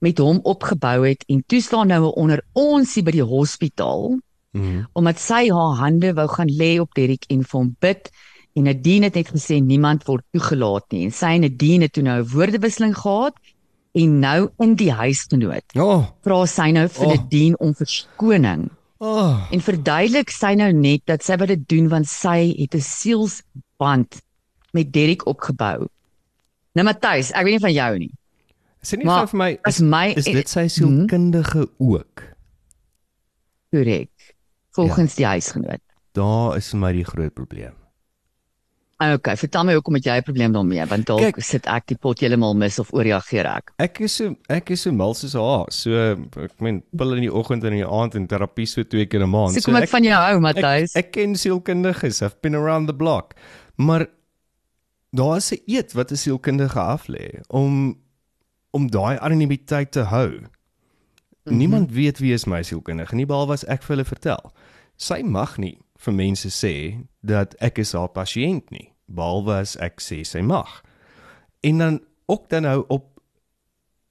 met hom opgebou het en toe staan nou onder ons hier by die hospitaal Mm. omdat sy haar hande wou gaan lê op Derrick en vir hom bid en Nadine het net gesê niemand word toegelaat nie en sy en Nadine het toe nou 'n woordewisseling gehad en nou in die huisgenoot Oh, vra sy nou vir Oh. Nadine om verskoning oh. en verduidelik sy nou net dat sy wat dit doen want sy het 'n sielsband met Derrick opgebou. Nou Matthys, ek weet nie van jou nie. Sê nie Maar vir my is, my is dit sy sielkundige ook? korrek. Volgens ja. die huisgenoot. Daar is vir my die groot probleem. Okay, vertel my hoekom het jy 'n probleem daarmee? Want dalk Kijk, sit ek die pot heeltemal mis of ooreageer ek. Ek is so ek is so mal soos haar. So ek meen pil in die oggend en in die aand en terapie so twee keer 'n maand. So kom ek, ek van jou hou, Matthys. Ek, ek ken sielkundiges. I've been around the block. Maar daar is 'n eet wat 'n sielkundige aflê om om daai anonimiteit te hou. Mm -hmm. Niemand weet wie is my sielkundige nie behalwe as ek vir hulle vertel. Sy mag nie vir mense sê dat ek is haar pasiënt nie, behalwe as ek sê sy mag. En dan ook dan nou op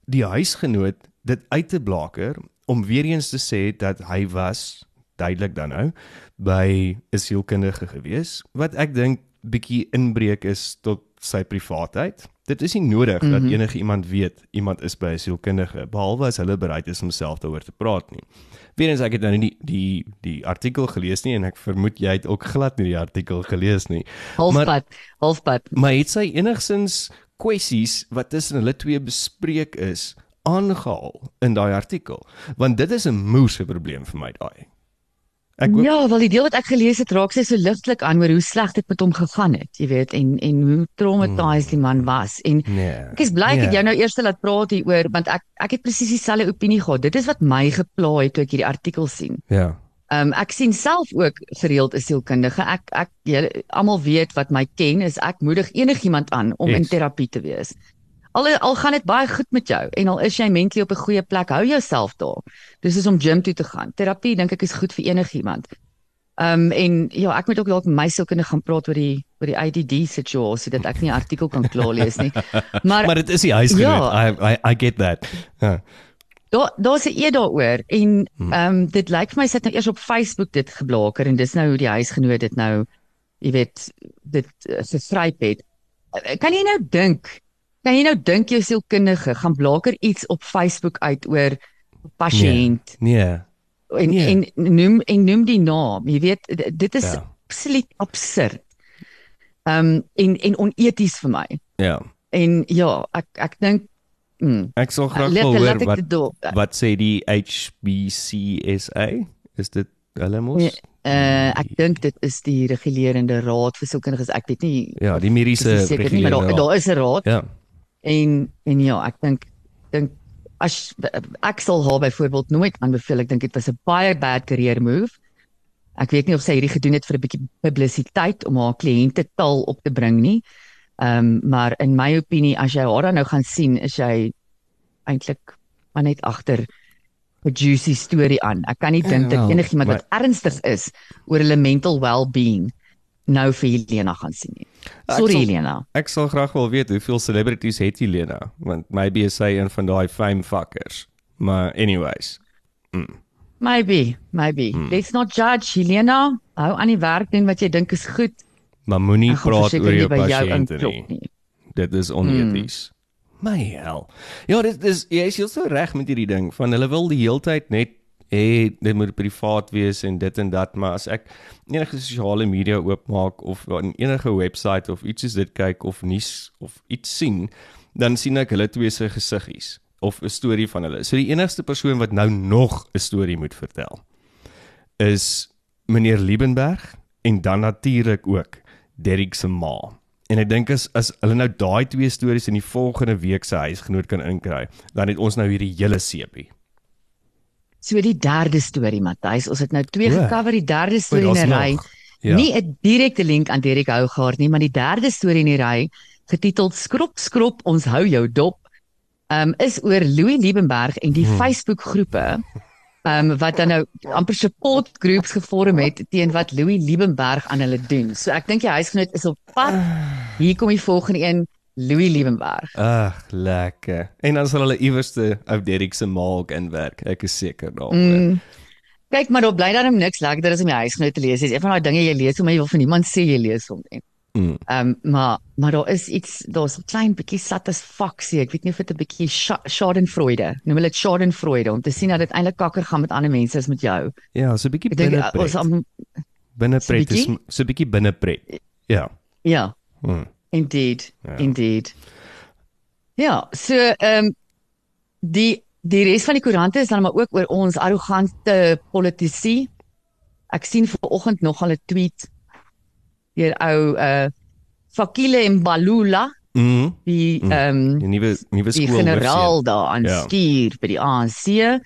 die huisgenoot dit uit te blaker om weer eens te sê dat hy was duidelik dan nou by 'n sielkundige gewees wat ek dink bietjie inbreuk is tot sy privaatheid. Dit is nie nodig mm -hmm. dat Mhm. enige iemand weet iemand is by 'n sielkundige behalwe as hulle bereid is om self daaroor te praat nie. Weerens ek het nou nie die die die artikel gelees nie en ek vermoed jy het ook glad nie die artikel gelees nie. Halfpad, halfpad. Maar het sy enigsins kwessies wat tussen hulle twee bespreek is aangehaal in daai artikel? Want dit is 'n moerse probleem vir my daai. Ek hoop- Ja, wel die deel wat ek gelees het raak sy so ligtelik aan oor hoe sleg dit met hom gegaan het, jy weet, en en hoe traumatized die man was en nee. Ek is bly ek het Nee. jou nou eers laat praat hieroor want ek ek het presies dieselfde opinie gehad. Dit is wat my gepla het toe ek hierdie artikel sien. Ja. Ehm um, ek sien self ook gereeld 'n sielkundige. Ek ek julle almal weet wat my ken is ek moedig enigiemand aan om Yes. in terapie te wees. Al al gaan dit baie goed met jou en al is jy mentally op 'n goeie plek, hou jouself daar. Dis soos om gym toe te gaan. Terapie dink ek is goed vir enigiemand. Ehm um, en ja, ek moet ook dalk my sielkundige gaan praat oor die oor die ADD situasie dat ek nie 'n artikel kan klaar lees nie. *laughs* Maar Maar dit is die huisgenoot. Ja. I, I I get that. Ja. Daar daar's 'n eed daaroor en Hmm. ehm um, dit lyk vir my sit nou eers op Facebook dit geblaker en dis nou hoe die huisgenoot dit nou jy weet dit uh, geskryf het. Uh, Kan jy nou dink? Kan jy nou dink jou sielkundige gaan blaker iets op Facebook uit oor pasiënt Nee. en nee. en noem en noem die naam. Jy weet dit is Ja. absoluut absurd. Ehm um, en en oneties vir my. Ja. En ja, ek ek dink mm, Ek sal graag wil hoor wat door- wat sê die HBCSA? Is dit hulle mos? Nee, Uh ek dink dit is die regulerende raad vir sielkundiges. Ek weet nie Ja, die mediese seker nie, maar daar regulerende raad. daar is 'n raad Ja. En en ja, ek dink dink as ek sal haar byvoorbeeld nooit aanbeveel. Ek dink dit was 'n baie bad career move. Ek weet nie of sy hierdie gedoen het vir 'n bietjie publisiteit om haar kliënte taal op te bring nie. Ehm um, maar in my opinie as jy haar dan nou gaan sien, is jy eintlik maar net agter 'n juicy storie aan. Ek kan nie Ja, dink dat enigiemand wat ernstig is oor hulle mental well-being nou vir Helena gaan sien nie. Sorry Helena. Ek sal graag wil weet hoeveel celebrities het Helena, want maybe is sy een van daai fame fuckers. Maar anyways. Maybe, maybe. Hmm. Let's not judge Helena. Hou aan die werk doen wat jy dink is goed. Maar moenie praat oor jou pasiënte nie. nie. Dit is oneties. Hmm. My hel. Ja, dit is jy is so reg met hierdie ding van hulle wil die heeltyd net hê dit moet privaat wees en dit en dat, maar as ek enige sosiale media oopmaak of in enige webwerf of iets soos dit kyk of nuus of iets sien, dan sien ek hulle twee se gesiggies of 'n storie van hulle. So die enigste persoon wat nou nog 'n storie moet vertel is meneer Liebenberg en dan natuurlik ook Derrick se ma. En ek dink as as hulle nou daai twee stories in die volgende week se huisgenoot kan inkry, dan het ons nou hierdie hele sepie. So die derde storie Matthys, ons het nou twee O. gecover, die derde storie in 'n ry. Ja. Nie 'n direkte link aan Derek Hougaard nie, maar die derde storie in die ry, getiteld Skrop skrop ons hou jou dop, um, is oor Louis Liebenberg en die Hmm. Facebook groepe um, wat dan nou amper support groups gevorm het teen wat Louis Liebenberg aan hulle doen. So ek dink die huisgenoot is op pad. Hier kom die volgende een, Louis Liebenberg. Ag, lekker. En dan sal hulle iewerste ou Derrick se ma ook inwerk. Ek is seker daaroor. Mm. Kyk maar, daar bly dan hom niks lekkerder as om die huisgenoot te lees. Dis een van daai dinge jy lees, maar jy wil vir niemand sê jy lees hom nie. Mm. Ehm um, maar maar daar is iets daar's 'n klein bietjie satisfaksie. Ek weet nie of dit 'n bietjie scha- schadenfreude. Noem hulle dit schadenfreude om te sien dat dit eintlik kakker gaan met ander mense as met jou. Ja, so 'n bietjie uh, binnepret. ons Binnepret so is so 'n bietjie binnepret. Ja. ja, Mm. Indeed. Ja. Indeed. Ja, so ehm um, die die res van die koerante is dan maar ook oor ons arrogante politici ek sien vanoggend nog al 'n tweet deur ou uh Fakile Mbalula, Mhm. die Mm. ehm Die nuwe nuwe die skool generaal daar aan Ja. stuur by die ANC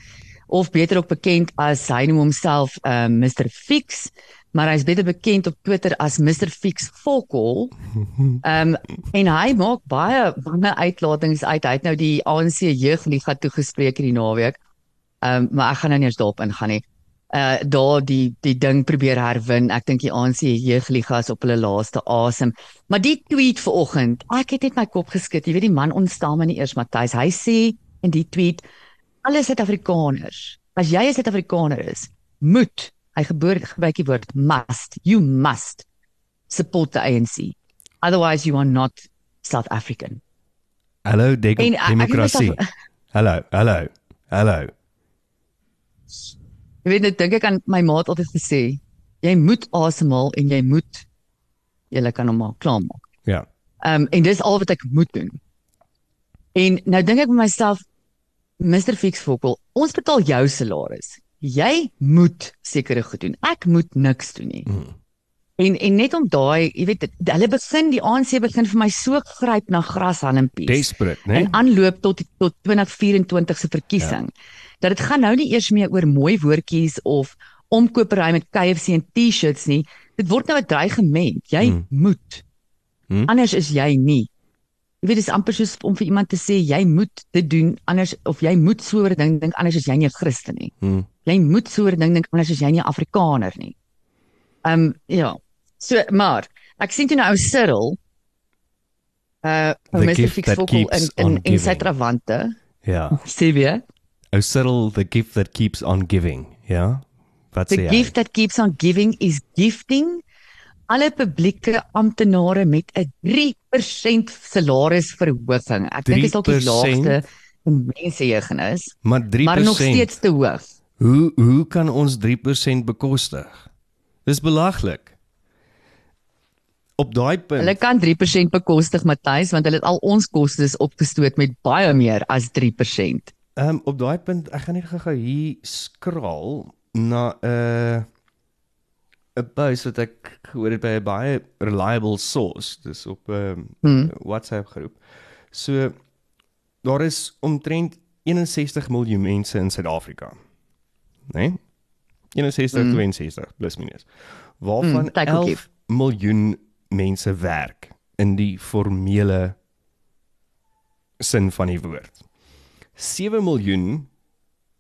of beter ook bekend as hy noem homself uh, Mr Fix maar hy's beter bekend op Twitter as Mr Fix Fokol. Ehm um, en hy maak baie baie uitlatings uit. Hy het nou die ANC jeugliga toegespreek hierdie naweek. Ehm um, maar ek gaan nou nie eens daarop ingaan nie. Uh daar die die ding probeer herwin. Ek dink die ANC jeugliga is op hulle laaste asem. Maar die tweet vanoggend, ek het net my kop geskit. Jy weet die man ontstaan my nie eers Matthys. Hy sê in die tweet alle Suid-Afrikaners, as jy 'n Suid-Afrikaner is, moet hy geboor gebruik die woord must. You must support the ANC. Otherwise you are not South African. Hallo de En, uh, ek demokrasie. *laughs* Hallo, hallo. Hallo. Jy weet net dink ek aan my maat altyd gesê, jy moet asemhaal en jy moet jy kan hom maar klaarmaak. Ja. Ehm um, en dis al wat ek moet doen. En nou dink ek by myself Mr Fix Fokol, ons betaal jou salaris. Jy moet sekere goed doen. Ek moet niks doen nie. Mm. En en net om daai, jy weet, hulle begin die ANC begin vir my so gryp na grashalmpies. Desperate, né? en aanloop tot tot 2024 se verkiesing. Ja. Dat dit gaan nou nie eers meer oor mooi woordjies of omkopery met KFC en T-shirts nie. Dit word nou 'n dreigement. Jy hmm. moet. Hmm. Anders is jy nie. Jy weet dis amper soos om vir iemand te sê jy moet dit doen anders of jy moet so 'n ding dink anders is jy nie 'n Christen nie. Mm. Jy moet so 'n ding dink anders is jy nie 'n Afrikaner nie. Ehm um, ja. So maar ek sien toe nou ou Cyril uh The Mr gift Fix that Vogel in in in sy trawante. Ja. *laughs* Sê weer. O Cyril, the gift that keeps on giving. Ja. Wat The sê hy? gift that keeps on giving is gifting alle publieke amptenare met 'n 3% salarisverhoging. Ek dink dit is dalk die 3%? laagste in mensejeugenis, Maar 3%. maar nog steeds te hoog. Hoe hoe kan ons 3% bekostig? Dis belaglik. Op daai punt. Hulle kan 3% bekostig, Matthys, want hulle het al ons kostes opgestoot met baie meer as 3%. Ehm um, op daai punt, ek gaan net gou-gou hier skraal na 'n uh, 'n post wat ek gehoor het by 'n baie reliable source, dis op 'n um, Hmm. WhatsApp groep. So daar is omtrent 61 miljoen mense in Suid-Afrika. Né? Nee? 61 Hmm. 62 plus minus. Waarvan ook 11 miljoen mense werk in die formele sin van die woord. 7 miljoen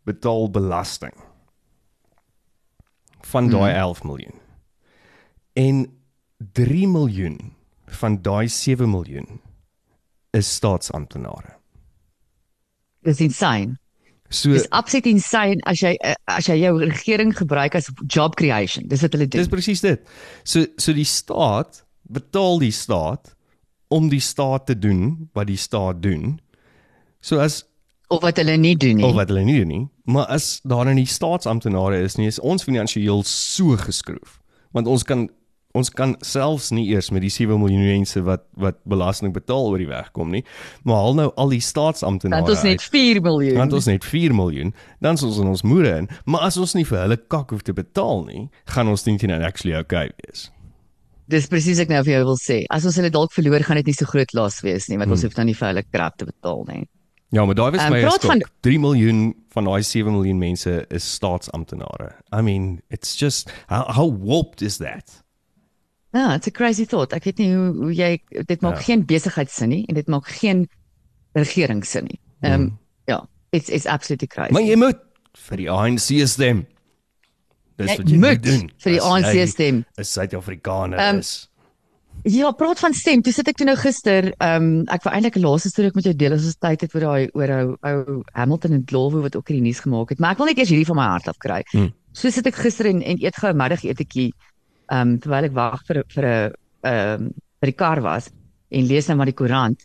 betaal belasting van daai 11 miljoen. En 3 miljoen van daai 7 miljoen is staatsamptenare. Dis insane. So Dis absoluut insane as jy as jy jou regering gebruik as job creation. Dis wat hulle doen. dis presies dit. So so die staat betaal die staat om die staat te doen wat die staat doen. So as of wat hulle nie doen nie. of wat hulle nie doen nie, maar as daar nou nie staatsamptenare is nie, is ons finansiëel so geskroef. Want ons kan ons kan selfs nie eers met die 7 miljoen mense wat wat belasting betaal oor die weg kom nie, maar al nou al die staatsamptenare. Dan het ons net 4 miljoen. Dan het ons net 4 miljoen, dan is ons in ons moere in, maar as ons nie vir hulle kak hoef te betaal nie, gaan ons dink dit actually okay wees. Dis presies ek nou vir jou wil sê. As ons hulle dalk verloor, gaan dit nie so groot las wees nie, want Hmm. ons hoef dan nie vir hulle krap te betaal nie. Ja, maar daai was Ehm, my praat van- skok. 3 miljoen van daai 7 miljoen mense is staatsamptenare. I mean, it's just how how warped is that? Ja, it's a crazy thought. Ek weet nie hoe, hoe jy dit maak Ja. geen besigheidsin nie en dit maak geen regeringssin nie. Ehm um, ja, it's it's absolutely crazy. Maar jy moet vir die ANC stem. Dis Jy wat jy moet doen. vir die ANC stem. 'n Suid-Afrikaner Ehm, is. Ja, praat van stem. Toe sit ek toe nou gister, ehm um, ek wou eintlik 'n laaste storie ek met jou deel as ons tyd het oor daai oor ou ou Hamilton en Glovo wat ook in die nuus gemaak het, maar ek wil net eers hierdie van my hart af kry. Hmm. So sit ek gister en en eet gou 'n middagetetjie ehm um, terwyl ek wag vir vir 'n ehm um, by die kar was en lees nou maar die koerant.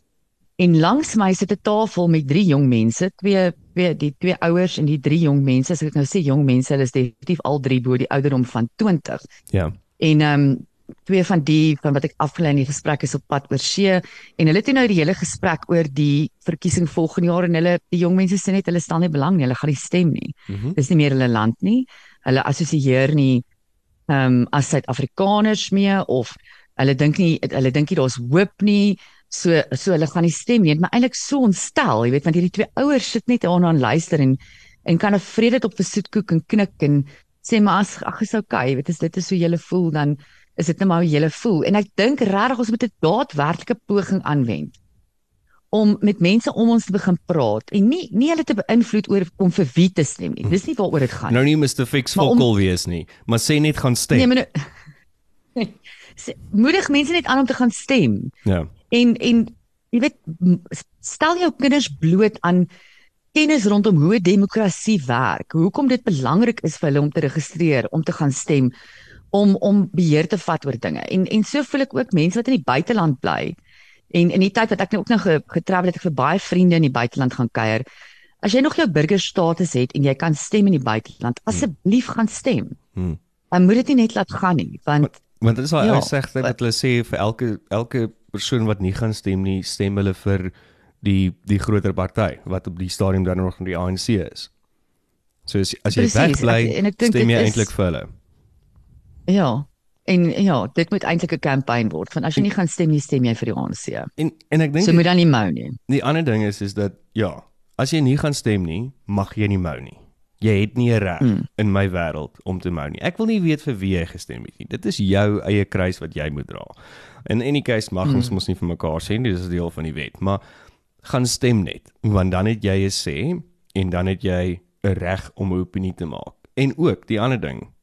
En langs my sit 'n tafel met drie jong mense, twee twee die twee ouers en die drie jong mense. As ek nou sê jong mense, hulle is definitief al drie bo die ouderdom van 20. Ja. En ehm um, twee van die van wat ek afgelei in die gesprek is op pad oor see en hulle het nou die hele gesprek oor die verkiesing volgende jaar en hulle die jong mense sê net hulle stel nie belang nie, hulle gaan nie stem nie. Mhm. Dis nie meer hulle land nie. Hulle assosieer nie ehm um, as Suid-Afrikaners mee of hulle dink nie hulle dink nie daar's hoop nie. So so hulle gaan nie stem nie, maar eintlik so ontstel, jy weet, want hierdie twee ouers sit net aan aan luister en en kan 'n vrede op 'n soetkoek en knik en sê maar as ag is okay, jy weet as dit is hoe jy voel dan is dit net maar hoe jy voel. En ek dink regtig ons moet 'n daadwerklike poging aanwend om met mense om ons te begin praat en nie nie hulle te beïnvloed oor om vir wie te stem nie. Dis nie waaroor dit gaan nie. Nou nie Mr Fix vokal om, wees nie, maar sê net gaan stem. Nee, maar nou, *laughs* moedig mense net aan om te gaan stem. Ja. En en jy weet stel jou kinders bloot aan kennis rondom hoe demokrasie werk, hoekom dit belangrik is vir hulle om te registreer, om te gaan stem, om om beheer te vat oor dinge. En en so voel ek ook mense wat in die buiteland bly. En in die tyd wat ek nou ook nog getravel het, ek vir baie vriende in die buiteland gaan kuier. As jy nog jou burgerstatus het en jy kan stem in die buiteland, asseblief gaan stem. Hmm. Dan moet dit nie net laat gaan nie, want want dit is al ja, sê dat hulle sê vir elke elke persoon wat nie gaan stem nie, stem hulle vir die die groter party wat op die stadium dan nog in die ANC is. So as, as jy weg bly, stem jy eintlik vir hulle. Ja. En ja, dit moet eintlik 'n kampanje word van as jy nie gaan stem nie, stem jy vir die ANC. En en ek dink So moet dan nie mou nie. Die ander ding is is dat ja, as jy nie gaan stem nie, mag jy nie mou nie. Jy het nie 'n reg hmm. in my wêreld om te mou nie. Ek wil nie weet vir wie jy gestem het nie. Dit is jou eie kruis wat jy moet dra. In any case mag hmm. ons mos nie vir mekaar sê nie, dis 'n deel van die wet, maar gaan stem net, want dan het jy 'n sê en dan het jy 'n reg om 'n opinie te maak. En ook die ander ding,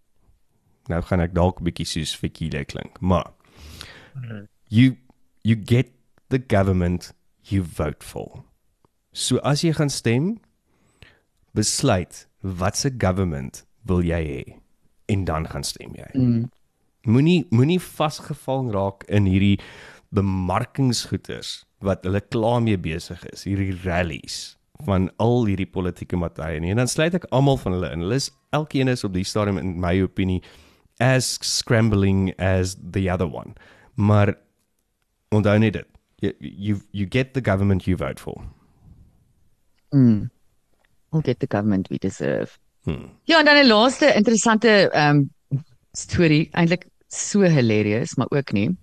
nou gaan ek dalk 'n bietjie soos Fikile klink, maar you you get the government you vote for. So as jy gaan stem, besluit watse government wil jy hê en dan gaan stem jy. Mm. Moenie moenie vasgevang raak in hierdie bemarkingsgoeders wat hulle klaar mee besig is, hierdie rallies van al hierdie politieke partye nie. En dan sluit ek almal van hulle in. Hulle is elkeen is op die stadium in my opinie as scrambling as the other one. Maar onthou net dit. You, you you get the government you vote for. Mm. We'll get the government we deserve. Hmm. Ja, en dan 'n laaste interessante ehm um, storie, eintlik so hilarious, maar ook nie.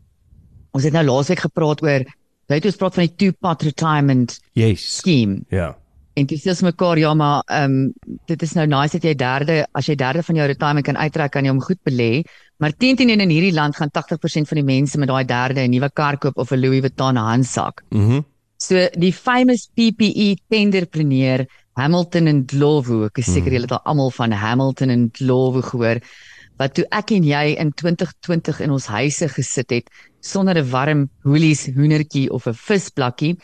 Ons het nou laasweek gepraat oor jy het ons praat van die two-part retirement yes. scheme. Ja. En dis sê mekaar ja, maar ehm um, dit is nou nice dat jy derde as jy derde van jou retirement kan uittrek kan jy hom goed belê. Maar teen teen in hierdie land gaan 80% van die mense met daai derde 'n nuwe kar koop of 'n Louis Vuitton handsak. Mhm. Mm so die famous PPE tenderpreneur Hamilton en Glovo, ek is seker mm. julle het al almal van Hamilton en Glovo gehoor wat toe ek en jy in 2020 in ons huise gesit het sonder 'n warm hoelies hoendertjie of 'n visplakkie,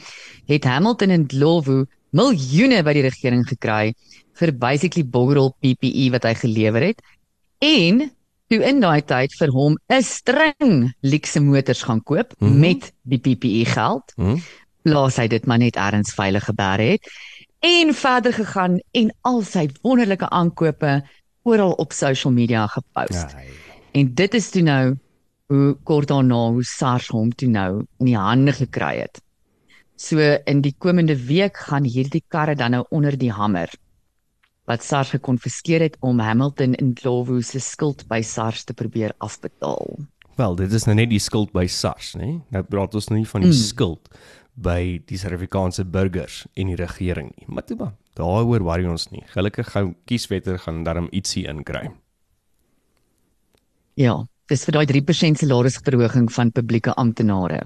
het Hamilton en Glovo miljoene by die regering gekry vir basically boggerel PPE wat hy gelewer het en toe in daai tyd vir hom 'n string luxe motors gaan koop mm -hmm. met die PPE geld. Mm -hmm. Laat hy dit maar net ergens veilig geberg het en verder gegaan en al sy wonderlike aankope oral op social media gepost. Ja, en dit is toe nou hoe kort daarna hoe SARS hom toe nou in die hande gekry het. So in die komende week gaan hierdie karre dan nou onder die hamer wat SARS gekonfiskeer het om Hamilton en Glovo se skuld by SARS te probeer afbetaal. Wel, dit is nou net die skuld by SARS, né? Nou praat ons nou nie van die mm. skuld by die Suid-Afrikaanse burgers en die regering nie. Maar toe maar, daaroor worry ons nie. Gelukkig gou kieswetter gaan daarom ietsie inkry. Ja, dis vir daai 3% salarisverhoging van publieke amptenare.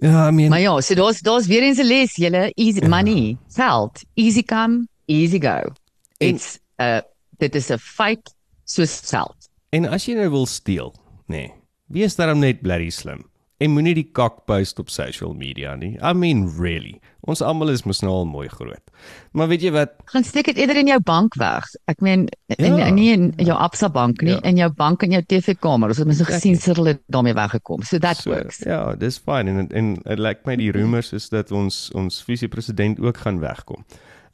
Ja, I mean Maar ja, so daar's daar's weer eens 'n les, julle easy ja. money, geld, easy come, easy go. It's uh dit is 'n fight soos geld. En as jy nou wil steel, nê. Nee, wees daarom net blerry slim. En moenie die kak post op social media nie. I mean really. Ons almal is mos nou al mooi groot. Maar weet jy wat? Gaan steek dit eerder in jou bank weg. Ek meen in ja. nie in jou Absa bank nie, ja. in jou bank in jou TV-kamer. Ons het mens gesien sit hulle daarmee weggekom. So that so, works. Ja, dis fine en en it like my die rumors is dat ons ons visiepresident ook gaan wegkom.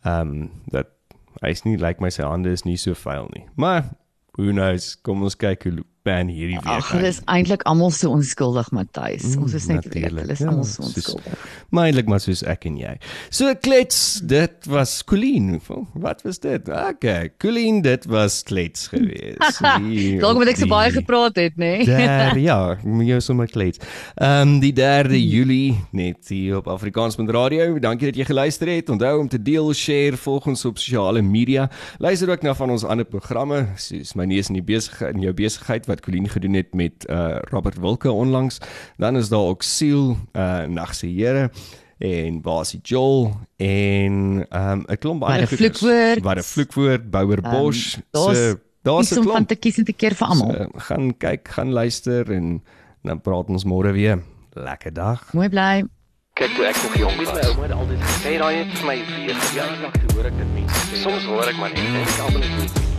Ehm um, dat hy is nie like my sy hande is nie so vuil nie. Maar who knows? Kom ons kyk hoe pan hierdie week. Ag, hulle is eintlik almal so onskuldig, Matthys. Ons is net weet, hulle is ja, almal so soos- onskuldig. Maar eintlik maar soos ek en jy. So klets, dit was Colleen. Wat was dit? Okay, Colleen, dit was klets geweest. *laughs* Dalk moet ek so baie gepraat het, nê? Nee? Daar ja, *laughs* moet jou sommer klets. Ehm um, die 3de Julie net hier op Afrikaans.radio. Dankie dat jy geluister het. Onthou om te deel, share, volg ons op sosiale media. Luister ook na van ons ander programme, soos my neus in die besigheid in jou besigheid wat Colleen gedoen het met uh Robert Wilke onlangs. Dan is daar ook Siel, uh Nagse Here en Basie Joel en ehm um, 'n klomp Wat ander 'n goeders. vloekwoord. Wat 'n vloekwoord, Bouwer Bosch. daar's se daar's 'n om van klomp te kies en te keer vir almal. So, gaan kyk, gaan luister en dan praat ons môre weer. Lekker dag. Mooi bly. Kyk toe ek nog jong was. My ouma het altyd gesê daai het vir my weer toe hoor ek dit mense sê. Soms hoor ek maar net en ek almal nie.